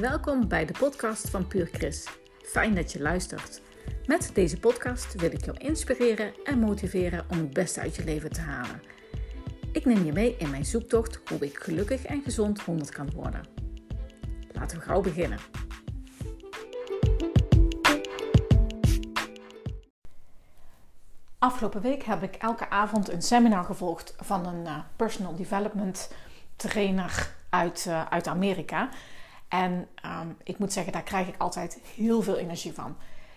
Welkom bij de podcast van Puur Chris. Fijn dat je luistert. Met deze podcast wil ik jou inspireren en motiveren om het beste uit je leven te halen. Ik neem je mee in mijn zoektocht hoe ik gelukkig en gezond 100 kan worden. Laten we gauw beginnen. Afgelopen week heb ik elke avond een seminar gevolgd van een uh, personal development trainer uit, uh, uit Amerika. En um, ik moet zeggen, daar krijg ik altijd heel veel energie van.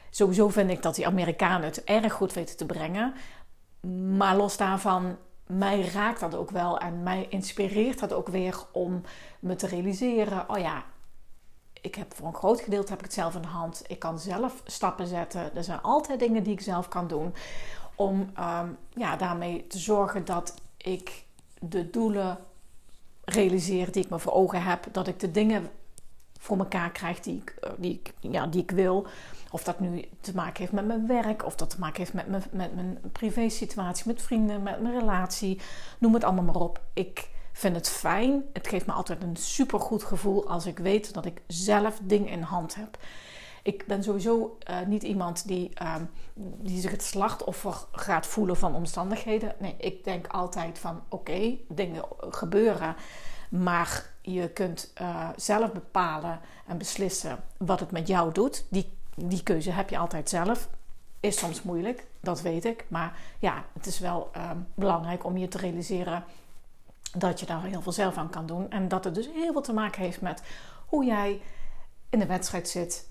Sowieso vind ik dat die Amerikanen het erg goed weten te brengen. Maar los daarvan, mij raakt dat ook wel en mij inspireert dat ook weer om me te realiseren: oh ja, ik heb voor een groot gedeelte heb ik het zelf in de hand. Ik kan zelf stappen zetten. Er zijn altijd dingen die ik zelf kan doen om um, ja, daarmee te zorgen dat ik de doelen realiseer die ik me voor ogen heb. Dat ik de dingen voor elkaar krijg die ik, eh, die ja, die ik wil. Of dat nu te maken heeft met mijn werk, of dat te maken heeft met mijn, met mijn privé situatie, met vrienden, met mijn relatie. Noem het allemaal maar op. Ik vind het fijn. Het geeft me altijd een super goed gevoel als ik weet dat ik zelf dingen in hand heb. Ik ben sowieso uh, niet iemand die, uh, die zich het slachtoffer gaat voelen van omstandigheden. Nee, ik denk altijd van oké, dingen gebeuren. Maar je kunt uh, zelf bepalen en beslissen wat het met jou doet. Die, die keuze heb je altijd zelf. Is soms moeilijk, dat weet ik. Maar ja, het is wel uh, belangrijk om je te realiseren dat je daar heel veel zelf aan kan doen. En dat het dus heel veel te maken heeft met hoe jij in de wedstrijd zit.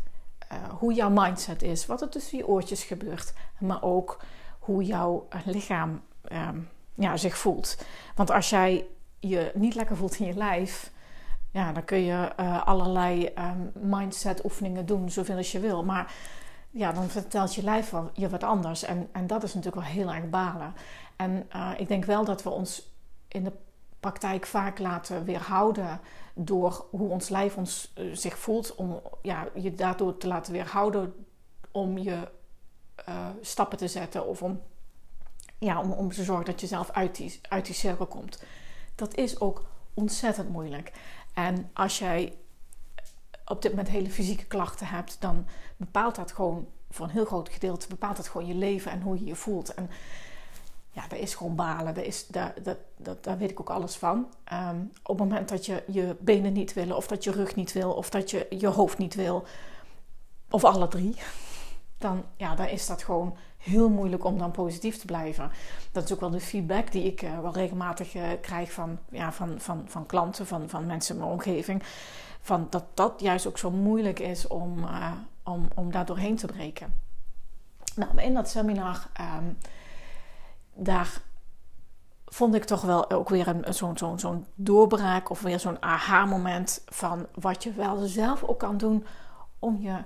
Uh, hoe jouw mindset is. Wat er tussen je oortjes gebeurt. Maar ook hoe jouw lichaam um, ja, zich voelt. Want als jij je niet lekker voelt in je lijf, ja, dan kun je uh, allerlei um, mindset oefeningen doen, zoveel als je wil. Maar ja, dan vertelt je lijf wel, je wat anders. En, en dat is natuurlijk wel heel erg balen. En uh, ik denk wel dat we ons in de praktijk vaak laten weerhouden door hoe ons lijf ons, uh, zich voelt. Om ja, je daardoor te laten weerhouden om je stappen te zetten of om, ja, om, om te zorgen dat je zelf uit die, uit die cirkel komt dat is ook ontzettend moeilijk. En als jij op dit moment hele fysieke klachten hebt, dan bepaalt dat gewoon voor een heel groot gedeelte bepaalt dat gewoon je leven en hoe je je voelt. En ja, dat is gewoon balen. Is, daar, dat, dat, daar weet ik ook alles van. Um, op het moment dat je je benen niet willen, of dat je rug niet wil, of dat je je hoofd niet wil, of alle drie, dan, ja, dan is dat gewoon heel moeilijk om dan positief te blijven. Dat is ook wel de feedback die ik uh, wel regelmatig uh, krijg van, ja, van, van, van klanten, van, van mensen in mijn omgeving. Van dat dat juist ook zo moeilijk is om, uh, om, om daar doorheen te breken. Nou, in dat seminar, um, daar vond ik toch wel ook weer zo'n zo, zo doorbraak of weer zo'n aha-moment van wat je wel zelf ook kan doen om je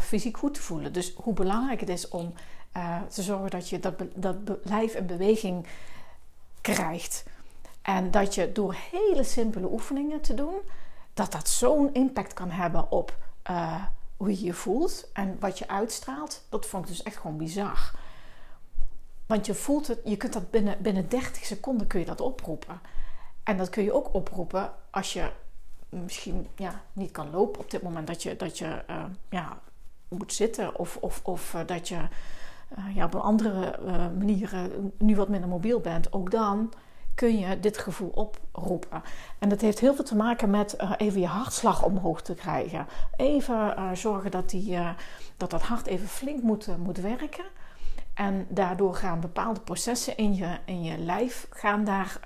fysiek goed te voelen. Dus hoe belangrijk het is om uh, te zorgen dat je dat, dat lijf in beweging krijgt. En dat je door hele simpele oefeningen te doen, dat dat zo'n impact kan hebben op uh, hoe je je voelt en wat je uitstraalt. Dat vond ik dus echt gewoon bizar. Want je voelt het, je kunt dat binnen, binnen 30 seconden kun je dat oproepen. En dat kun je ook oproepen als je misschien ja, niet kan lopen op dit moment. Dat je, dat je uh, ja, moet zitten of, of, of dat je uh, ja, op een andere manier nu wat minder mobiel bent. Ook dan kun je dit gevoel oproepen. En dat heeft heel veel te maken met even je hartslag omhoog te krijgen. Even zorgen dat, die, dat dat hart even flink moet, moet werken. En daardoor gaan bepaalde processen in je, in je lijf gaan daar...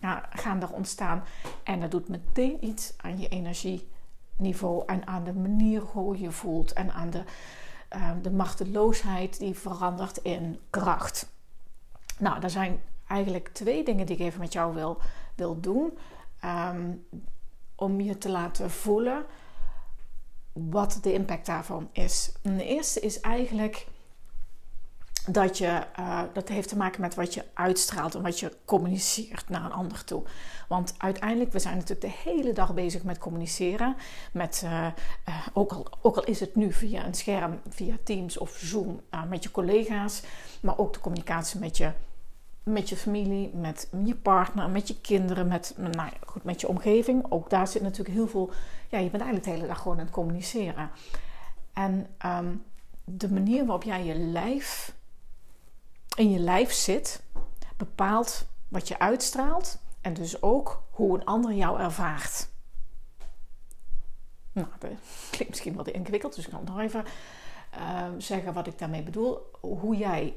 Nou, gaan er ontstaan. En dat doet meteen iets aan je energieniveau en aan de manier hoe je voelt en aan de, uh, de machteloosheid die verandert in kracht. Nou, er zijn eigenlijk twee dingen die ik even met jou wil, wil doen. Um, om je te laten voelen wat de impact daarvan is. De eerste is eigenlijk dat je, uh, dat heeft te maken met wat je uitstraalt en wat je communiceert naar een ander toe. Want uiteindelijk, we zijn natuurlijk de hele dag bezig met communiceren. Met, uh, uh, ook, al, ook al is het nu via een scherm, via Teams of Zoom, met je collega's. Maar ook de communicatie met je met je familie, met je partner, met je kinderen, met, nou goed, met je omgeving. Ook daar zit natuurlijk heel veel. Ja, je bent eigenlijk de hele dag gewoon aan het communiceren. En ehm, de manier waarop jij je lijf in je lijf zit, bepaalt wat je uitstraalt en dus ook hoe een ander jou ervaart. Nou, dat klinkt misschien wat ingewikkeld, dus ik kan nog even ehm, zeggen wat ik daarmee bedoel. Hoe jij,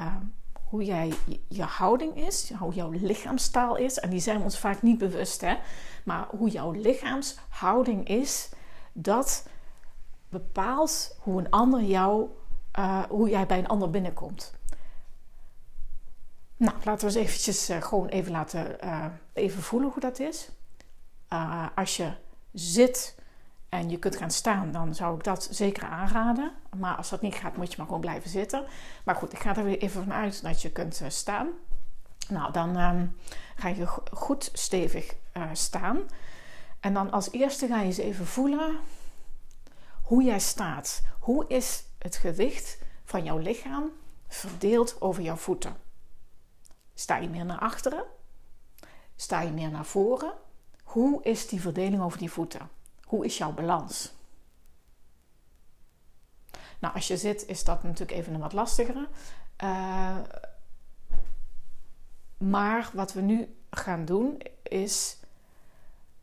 uh, hoe jij je houding is, hoe jouw lichaamstaal is, en die zijn we ons vaak niet bewust, hè? maar hoe jouw lichaamshouding is, dat bepaalt hoe een ander jou, uh, hoe jij bij een ander binnenkomt. Nou, laten we eens eventjes uh, gewoon even laten uh, even voelen hoe dat is. als je zit en je kunt gaan staan, dan zou ik dat zeker aanraden. Maar als dat niet gaat, moet je maar gewoon blijven zitten. Maar goed, ik ga er weer even vanuit dat je kunt staan. Nou, dan um, ga je goed stevig staan. En dan als eerste ga je eens even voelen hoe jij staat. Hoe is het gewicht van jouw lichaam verdeeld over jouw voeten? Sta je meer naar achteren? Sta je meer naar voren? Hoe is die verdeling over die voeten? Hoe is jouw balans? Nou, als je zit, is dat natuurlijk even een wat lastigere. Uh, maar wat we nu gaan doen is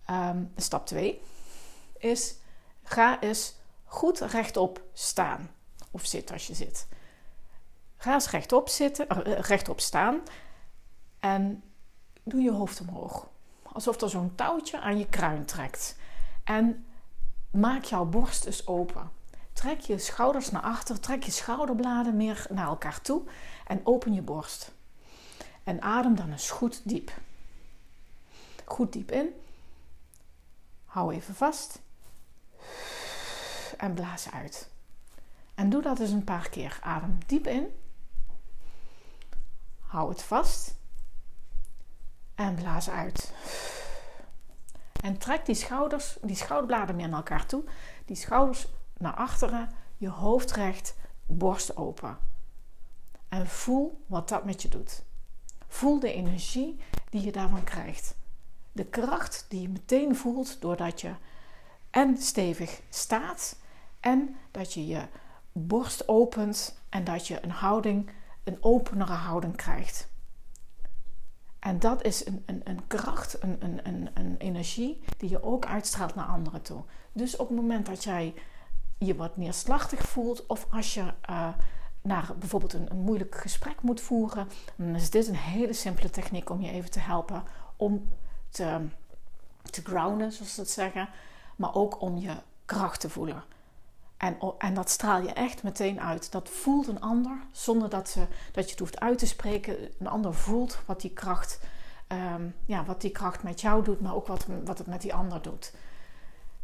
um, stap 2 is ga eens goed rechtop staan. Of zit als je zit. Ga eens rechtop, zitten, uh, rechtop staan en doe je hoofd omhoog. Alsof er zo'n touwtje aan je kruin trekt. En maak jouw borst eens open. Trek je schouders naar achter, trek je schouderbladen meer naar elkaar toe en open je borst. En adem dan eens goed diep. Goed diep in. Hou even vast en blaas uit. En doe dat eens een paar keer. Adem diep in. Hou het vast. En blaas uit. En trek die schouders, die schouderbladen meer naar elkaar toe. Die schouders naar achteren. Je hoofd recht, borst open. En voel wat dat met je doet. Voel de energie die je daarvan krijgt. De kracht die je meteen voelt doordat je en stevig staat en dat je je borst opent en dat je een houding, een openere houding krijgt. En dat is een, een, een kracht, een, een, een, energie die je ook uitstraalt naar anderen toe. Dus op het moment dat jij je wat neerslachtig voelt of als je uh, naar bijvoorbeeld een, een, moeilijk gesprek moet voeren, dan is dit een hele simpele techniek om je even te helpen om te, te grounden, zoals ze het zeggen, maar ook om je kracht te voelen. En, en dat straal je echt meteen uit. Dat voelt een ander zonder dat, ze, dat je het hoeft uit te spreken. Een ander voelt wat die kracht, ehm, ja, wat die kracht met jou doet, maar ook wat, wat het met die ander doet.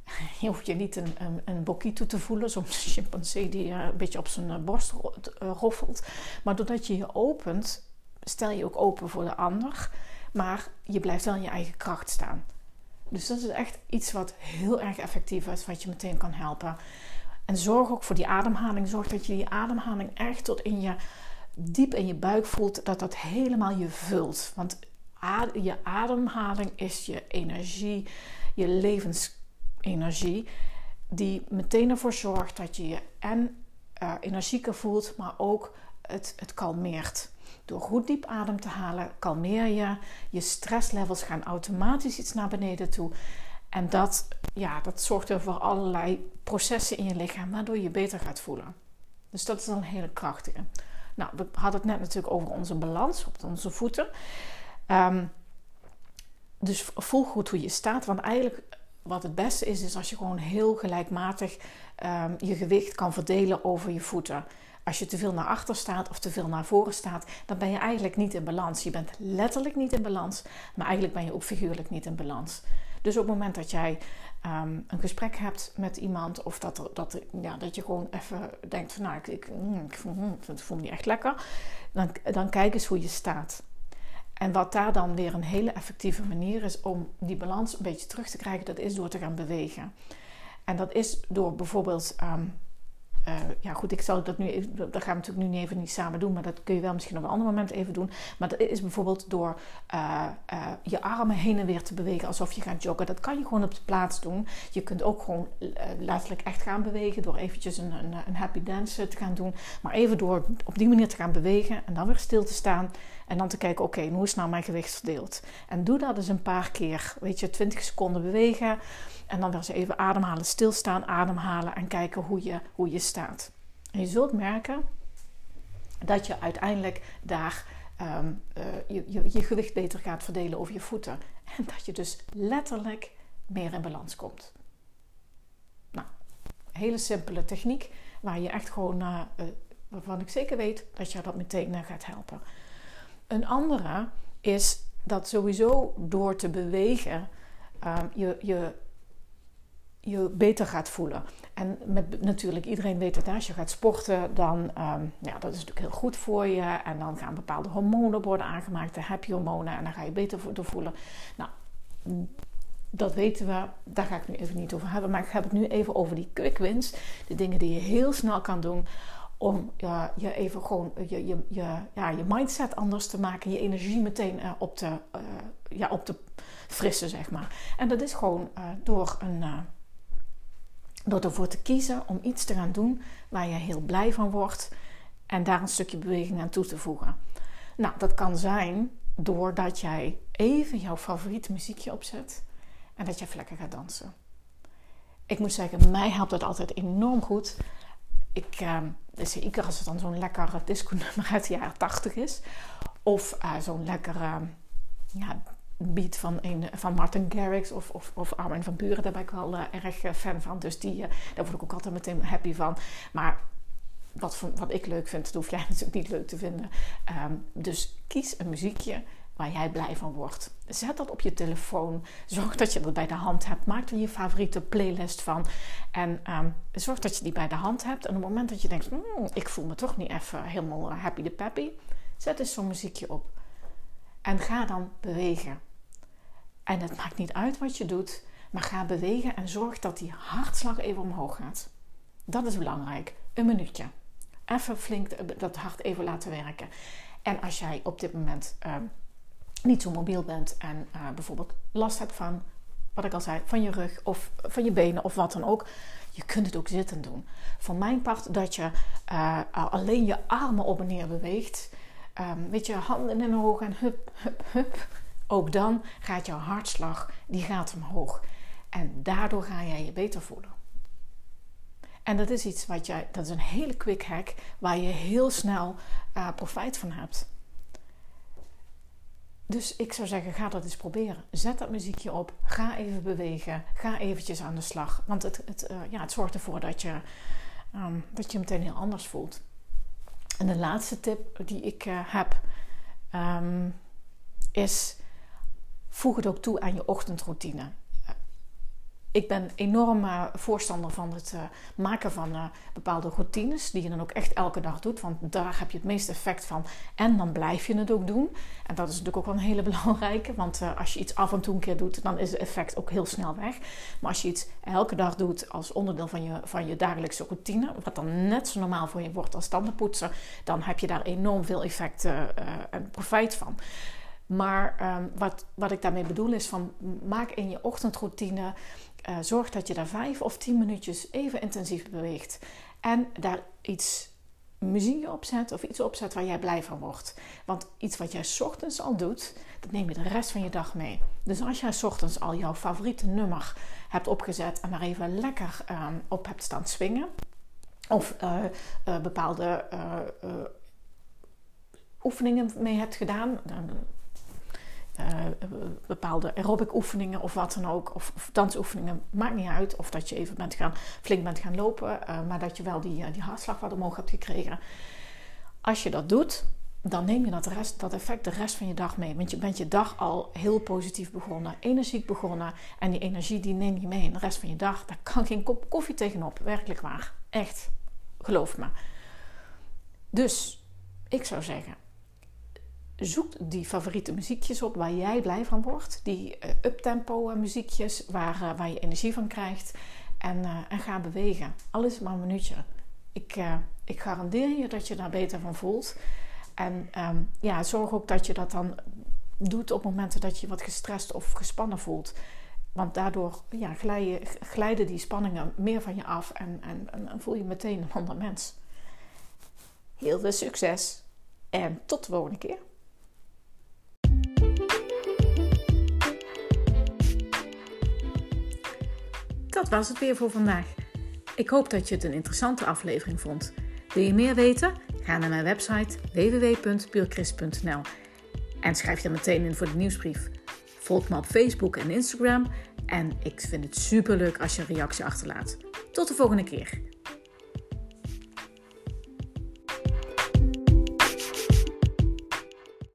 Je hoeft je niet een, een, bokito te voelen, zo'n chimpansee die uh, een beetje op zijn eh, borst eh, roffelt. Maar doordat je je opent, stel je ook open voor de ander. Maar je blijft wel in je eigen kracht staan. Dus dat is echt iets wat heel erg effectief is, wat je meteen kan helpen. En zorg ook voor die ademhaling. Zorg dat je die ademhaling echt tot in je diep in je buik voelt. Dat dat helemaal je vult. Want je ademhaling is je energie, je levensenergie. Die meteen ervoor zorgt dat je je en uh, energieker voelt, maar ook het, het kalmeert. Door goed diep adem te halen, kalmeer je. Je stresslevels gaan automatisch iets naar beneden toe. En dat, ja, dat zorgt er voor allerlei processen in je lichaam waardoor je beter gaat voelen. Dus dat is dan een hele krachtige. Nou, we hadden het net natuurlijk over onze balans op onze voeten. Ehm, dus voel goed hoe je staat. Want eigenlijk wat het beste is, is als je gewoon heel gelijkmatig um, je gewicht kan verdelen over je voeten. Als je te veel naar achter staat of te veel naar voren staat, dan ben je eigenlijk niet in balans. Je bent letterlijk niet in balans, maar eigenlijk ben je ook figuurlijk niet in balans. Dus op het moment dat jij um, een gesprek hebt met iemand, of dat, dat, ja, dat je gewoon even denkt van nou, ik, ik, mm, ik, voel, me niet echt lekker, dan, dan kijk eens hoe je staat. En wat daar dan weer een hele effectieve manier is om die balans een beetje terug te krijgen, dat is door te gaan bewegen. En dat is door bijvoorbeeld um, uh, ja goed, ik zal dat nu even, dat gaan we natuurlijk nu even niet samen doen, maar dat kun je wel misschien op een ander moment even doen. Maar dat is bijvoorbeeld door uh, uh, je armen heen en weer te bewegen alsof je gaat joggen. Dat kan je gewoon op de plaats doen. Je kunt ook gewoon letterlijk echt gaan bewegen door eventjes een, een, een happy dance te gaan doen. Maar even door op die manier te gaan bewegen en dan weer stil te staan. En dan te kijken, oké, hoe is nou mijn gewicht verdeeld? En doe dat eens een paar keer. Weet je, 20 seconden bewegen. En dan weer eens even ademhalen, stilstaan, ademhalen en kijken hoe je, hoe je staat. En je zult merken dat je uiteindelijk daar ehm, eh, je, je, gewicht beter gaat verdelen over je voeten. En dat je dus letterlijk meer in balans komt. Nou, hele simpele techniek waar je echt gewoon, uh, waarvan ik zeker weet dat je dat meteen gaat helpen. Een andere is dat sowieso door te bewegen uh, je, je, je beter gaat voelen. En met, natuurlijk, iedereen weet dat als je gaat sporten, dan um, ja, dat is natuurlijk heel goed voor je. En dan gaan bepaalde hormonen worden aangemaakt, de happy hormonen, en dan ga je beter voelen. Nou, dat weten we, daar ga ik nu even niet over hebben. Maar ik heb het nu even over die quick wins. De dingen die je heel snel kan doen om je even gewoon je, je, je, ja, je mindset anders te maken, je energie meteen uh, op, te, uh, ja, op te frissen, zeg maar. En dat is gewoon door, een, door ervoor te kiezen om iets te gaan doen waar je heel blij van wordt en daar een stukje beweging aan toe te voegen. Nou, dat kan zijn doordat jij even jouw favoriete muziekje opzet en dat je lekker gaat dansen. Ik moet zeggen, mij helpt dat altijd enorm goed ik, uh, dus zeker als het dan zo'n lekker disco-nummer uit de jaren 80 is. Of uh, zo'n lekkere ja, beat van, een, van Martin Garrix of, of, of Armin van Buren. Daar ben ik wel uh, erg eh, fan van. Dus die, daar word ik ook altijd meteen happy van. Maar wat, wat ik leuk vind, dat hoef jij natuurlijk niet leuk te vinden. Um, dus kies een muziekje waar jij blij van wordt. Zet dat op je telefoon. Zorg dat je dat bij de hand hebt. Maak er je favoriete playlist van. En um, zorg dat je die bij de hand hebt. En op het moment dat je denkt, mm, ik voel me toch niet even helemaal happy de peppy. Zet eens zo'n muziekje op. En ga dan bewegen. En het maakt niet uit wat je doet. Maar ga bewegen en zorg dat die hartslag even omhoog gaat. Dat is belangrijk. Een minuutje. Even flink dat hart even laten werken. En als jij op dit moment... Um, niet zo mobiel bent en uh, bijvoorbeeld last hebt van, wat ik al zei, van je rug of van je benen of wat dan ook. Je kunt het ook zitten doen. Van mijn part dat je uh, alleen je armen op en neer beweegt. Um, weet je, handen in omhoog en hup, hup, hup. Ook dan gaat jouw hartslag, die gaat omhoog. En daardoor ga jij je beter voelen. En dat is iets wat jij, dat is een hele quick hack waar je heel snel uh, profijt van hebt. Dus ik zou zeggen, ga dat eens proberen. Zet dat muziekje op. Ga even bewegen. Ga eventjes aan de slag. Want het, het, uh, ja, het zorgt ervoor dat je, um, dat je meteen heel anders voelt. En de laatste tip die ik uh, heb um, is: voeg het ook toe aan je ochtendroutine ik ben enorm uh, voorstander van het uh, maken van uh, bepaalde routines. Die je dan ook echt elke dag doet. Want daar heb je het meeste effect van. En dan blijf je het ook doen. En dat is natuurlijk ook wel een hele belangrijke. Want als je iets af en toe een keer doet, dan is het effect ook heel snel weg. Maar als je iets elke dag doet als onderdeel van je, van je dagelijkse routine. Wat dan net zo normaal voor je wordt als tandenpoetsen. Dan heb je daar enorm veel effect en profijt van. Maar um, wat, wat ik daarmee bedoel is van maak in je ochtendroutine uh, zorg dat je daar vijf of tien minuutjes even intensief beweegt. En daar iets muziek op zet of iets opzet waar jij blij van wordt. Want iets wat jij ochtends al doet, dat neem je de rest van je dag mee. Dus als jij ochtends al jouw favoriete nummer hebt opgezet en maar even lekker uh, op hebt staan swingen. Of uh, uh, bepaalde oefeningen mee hebt gedaan. Uh, bepaalde aerobic oefeningen of wat dan ook, of, dansoefeningen, maakt niet uit. Of dat je even bent gaan, flink bent gaan lopen, uh, maar dat je wel die, uh, die hartslag wat omhoog hebt gekregen. Als je dat doet, dan neem je dat, rest, dat effect de rest van je dag mee. Want je bent je dag al heel positief begonnen, energiek begonnen. En die energie die neem je mee in de rest van je dag. Daar kan geen kop koffie tegenop, werkelijk waar. Echt, geloof me. Dus, ik zou zeggen, zoek die favoriete muziekjes op waar jij blij van wordt. Die uh, uptempo muziekjes waar, uh, waar je energie van krijgt. En, en ga bewegen. Alles maar een minuutje. Ik, ik garandeer je dat je daar beter van voelt. En ehm, ja, zorg ook dat je dat dan doet op momenten dat je wat gestrest of gespannen voelt. Want daardoor ja, glijden, glijden die spanningen meer van je af en, en, en voel je meteen een ander mens. Heel veel succes en tot de volgende keer. Dat was het weer voor vandaag. Ik hoop dat je het een interessante aflevering vond. Wil je meer weten? Ga naar mijn website www.puurchrist.nl en schrijf je meteen in voor de nieuwsbrief. Volg me op Facebook en Instagram en ik vind het super leuk als je een reactie achterlaat. Tot de volgende keer.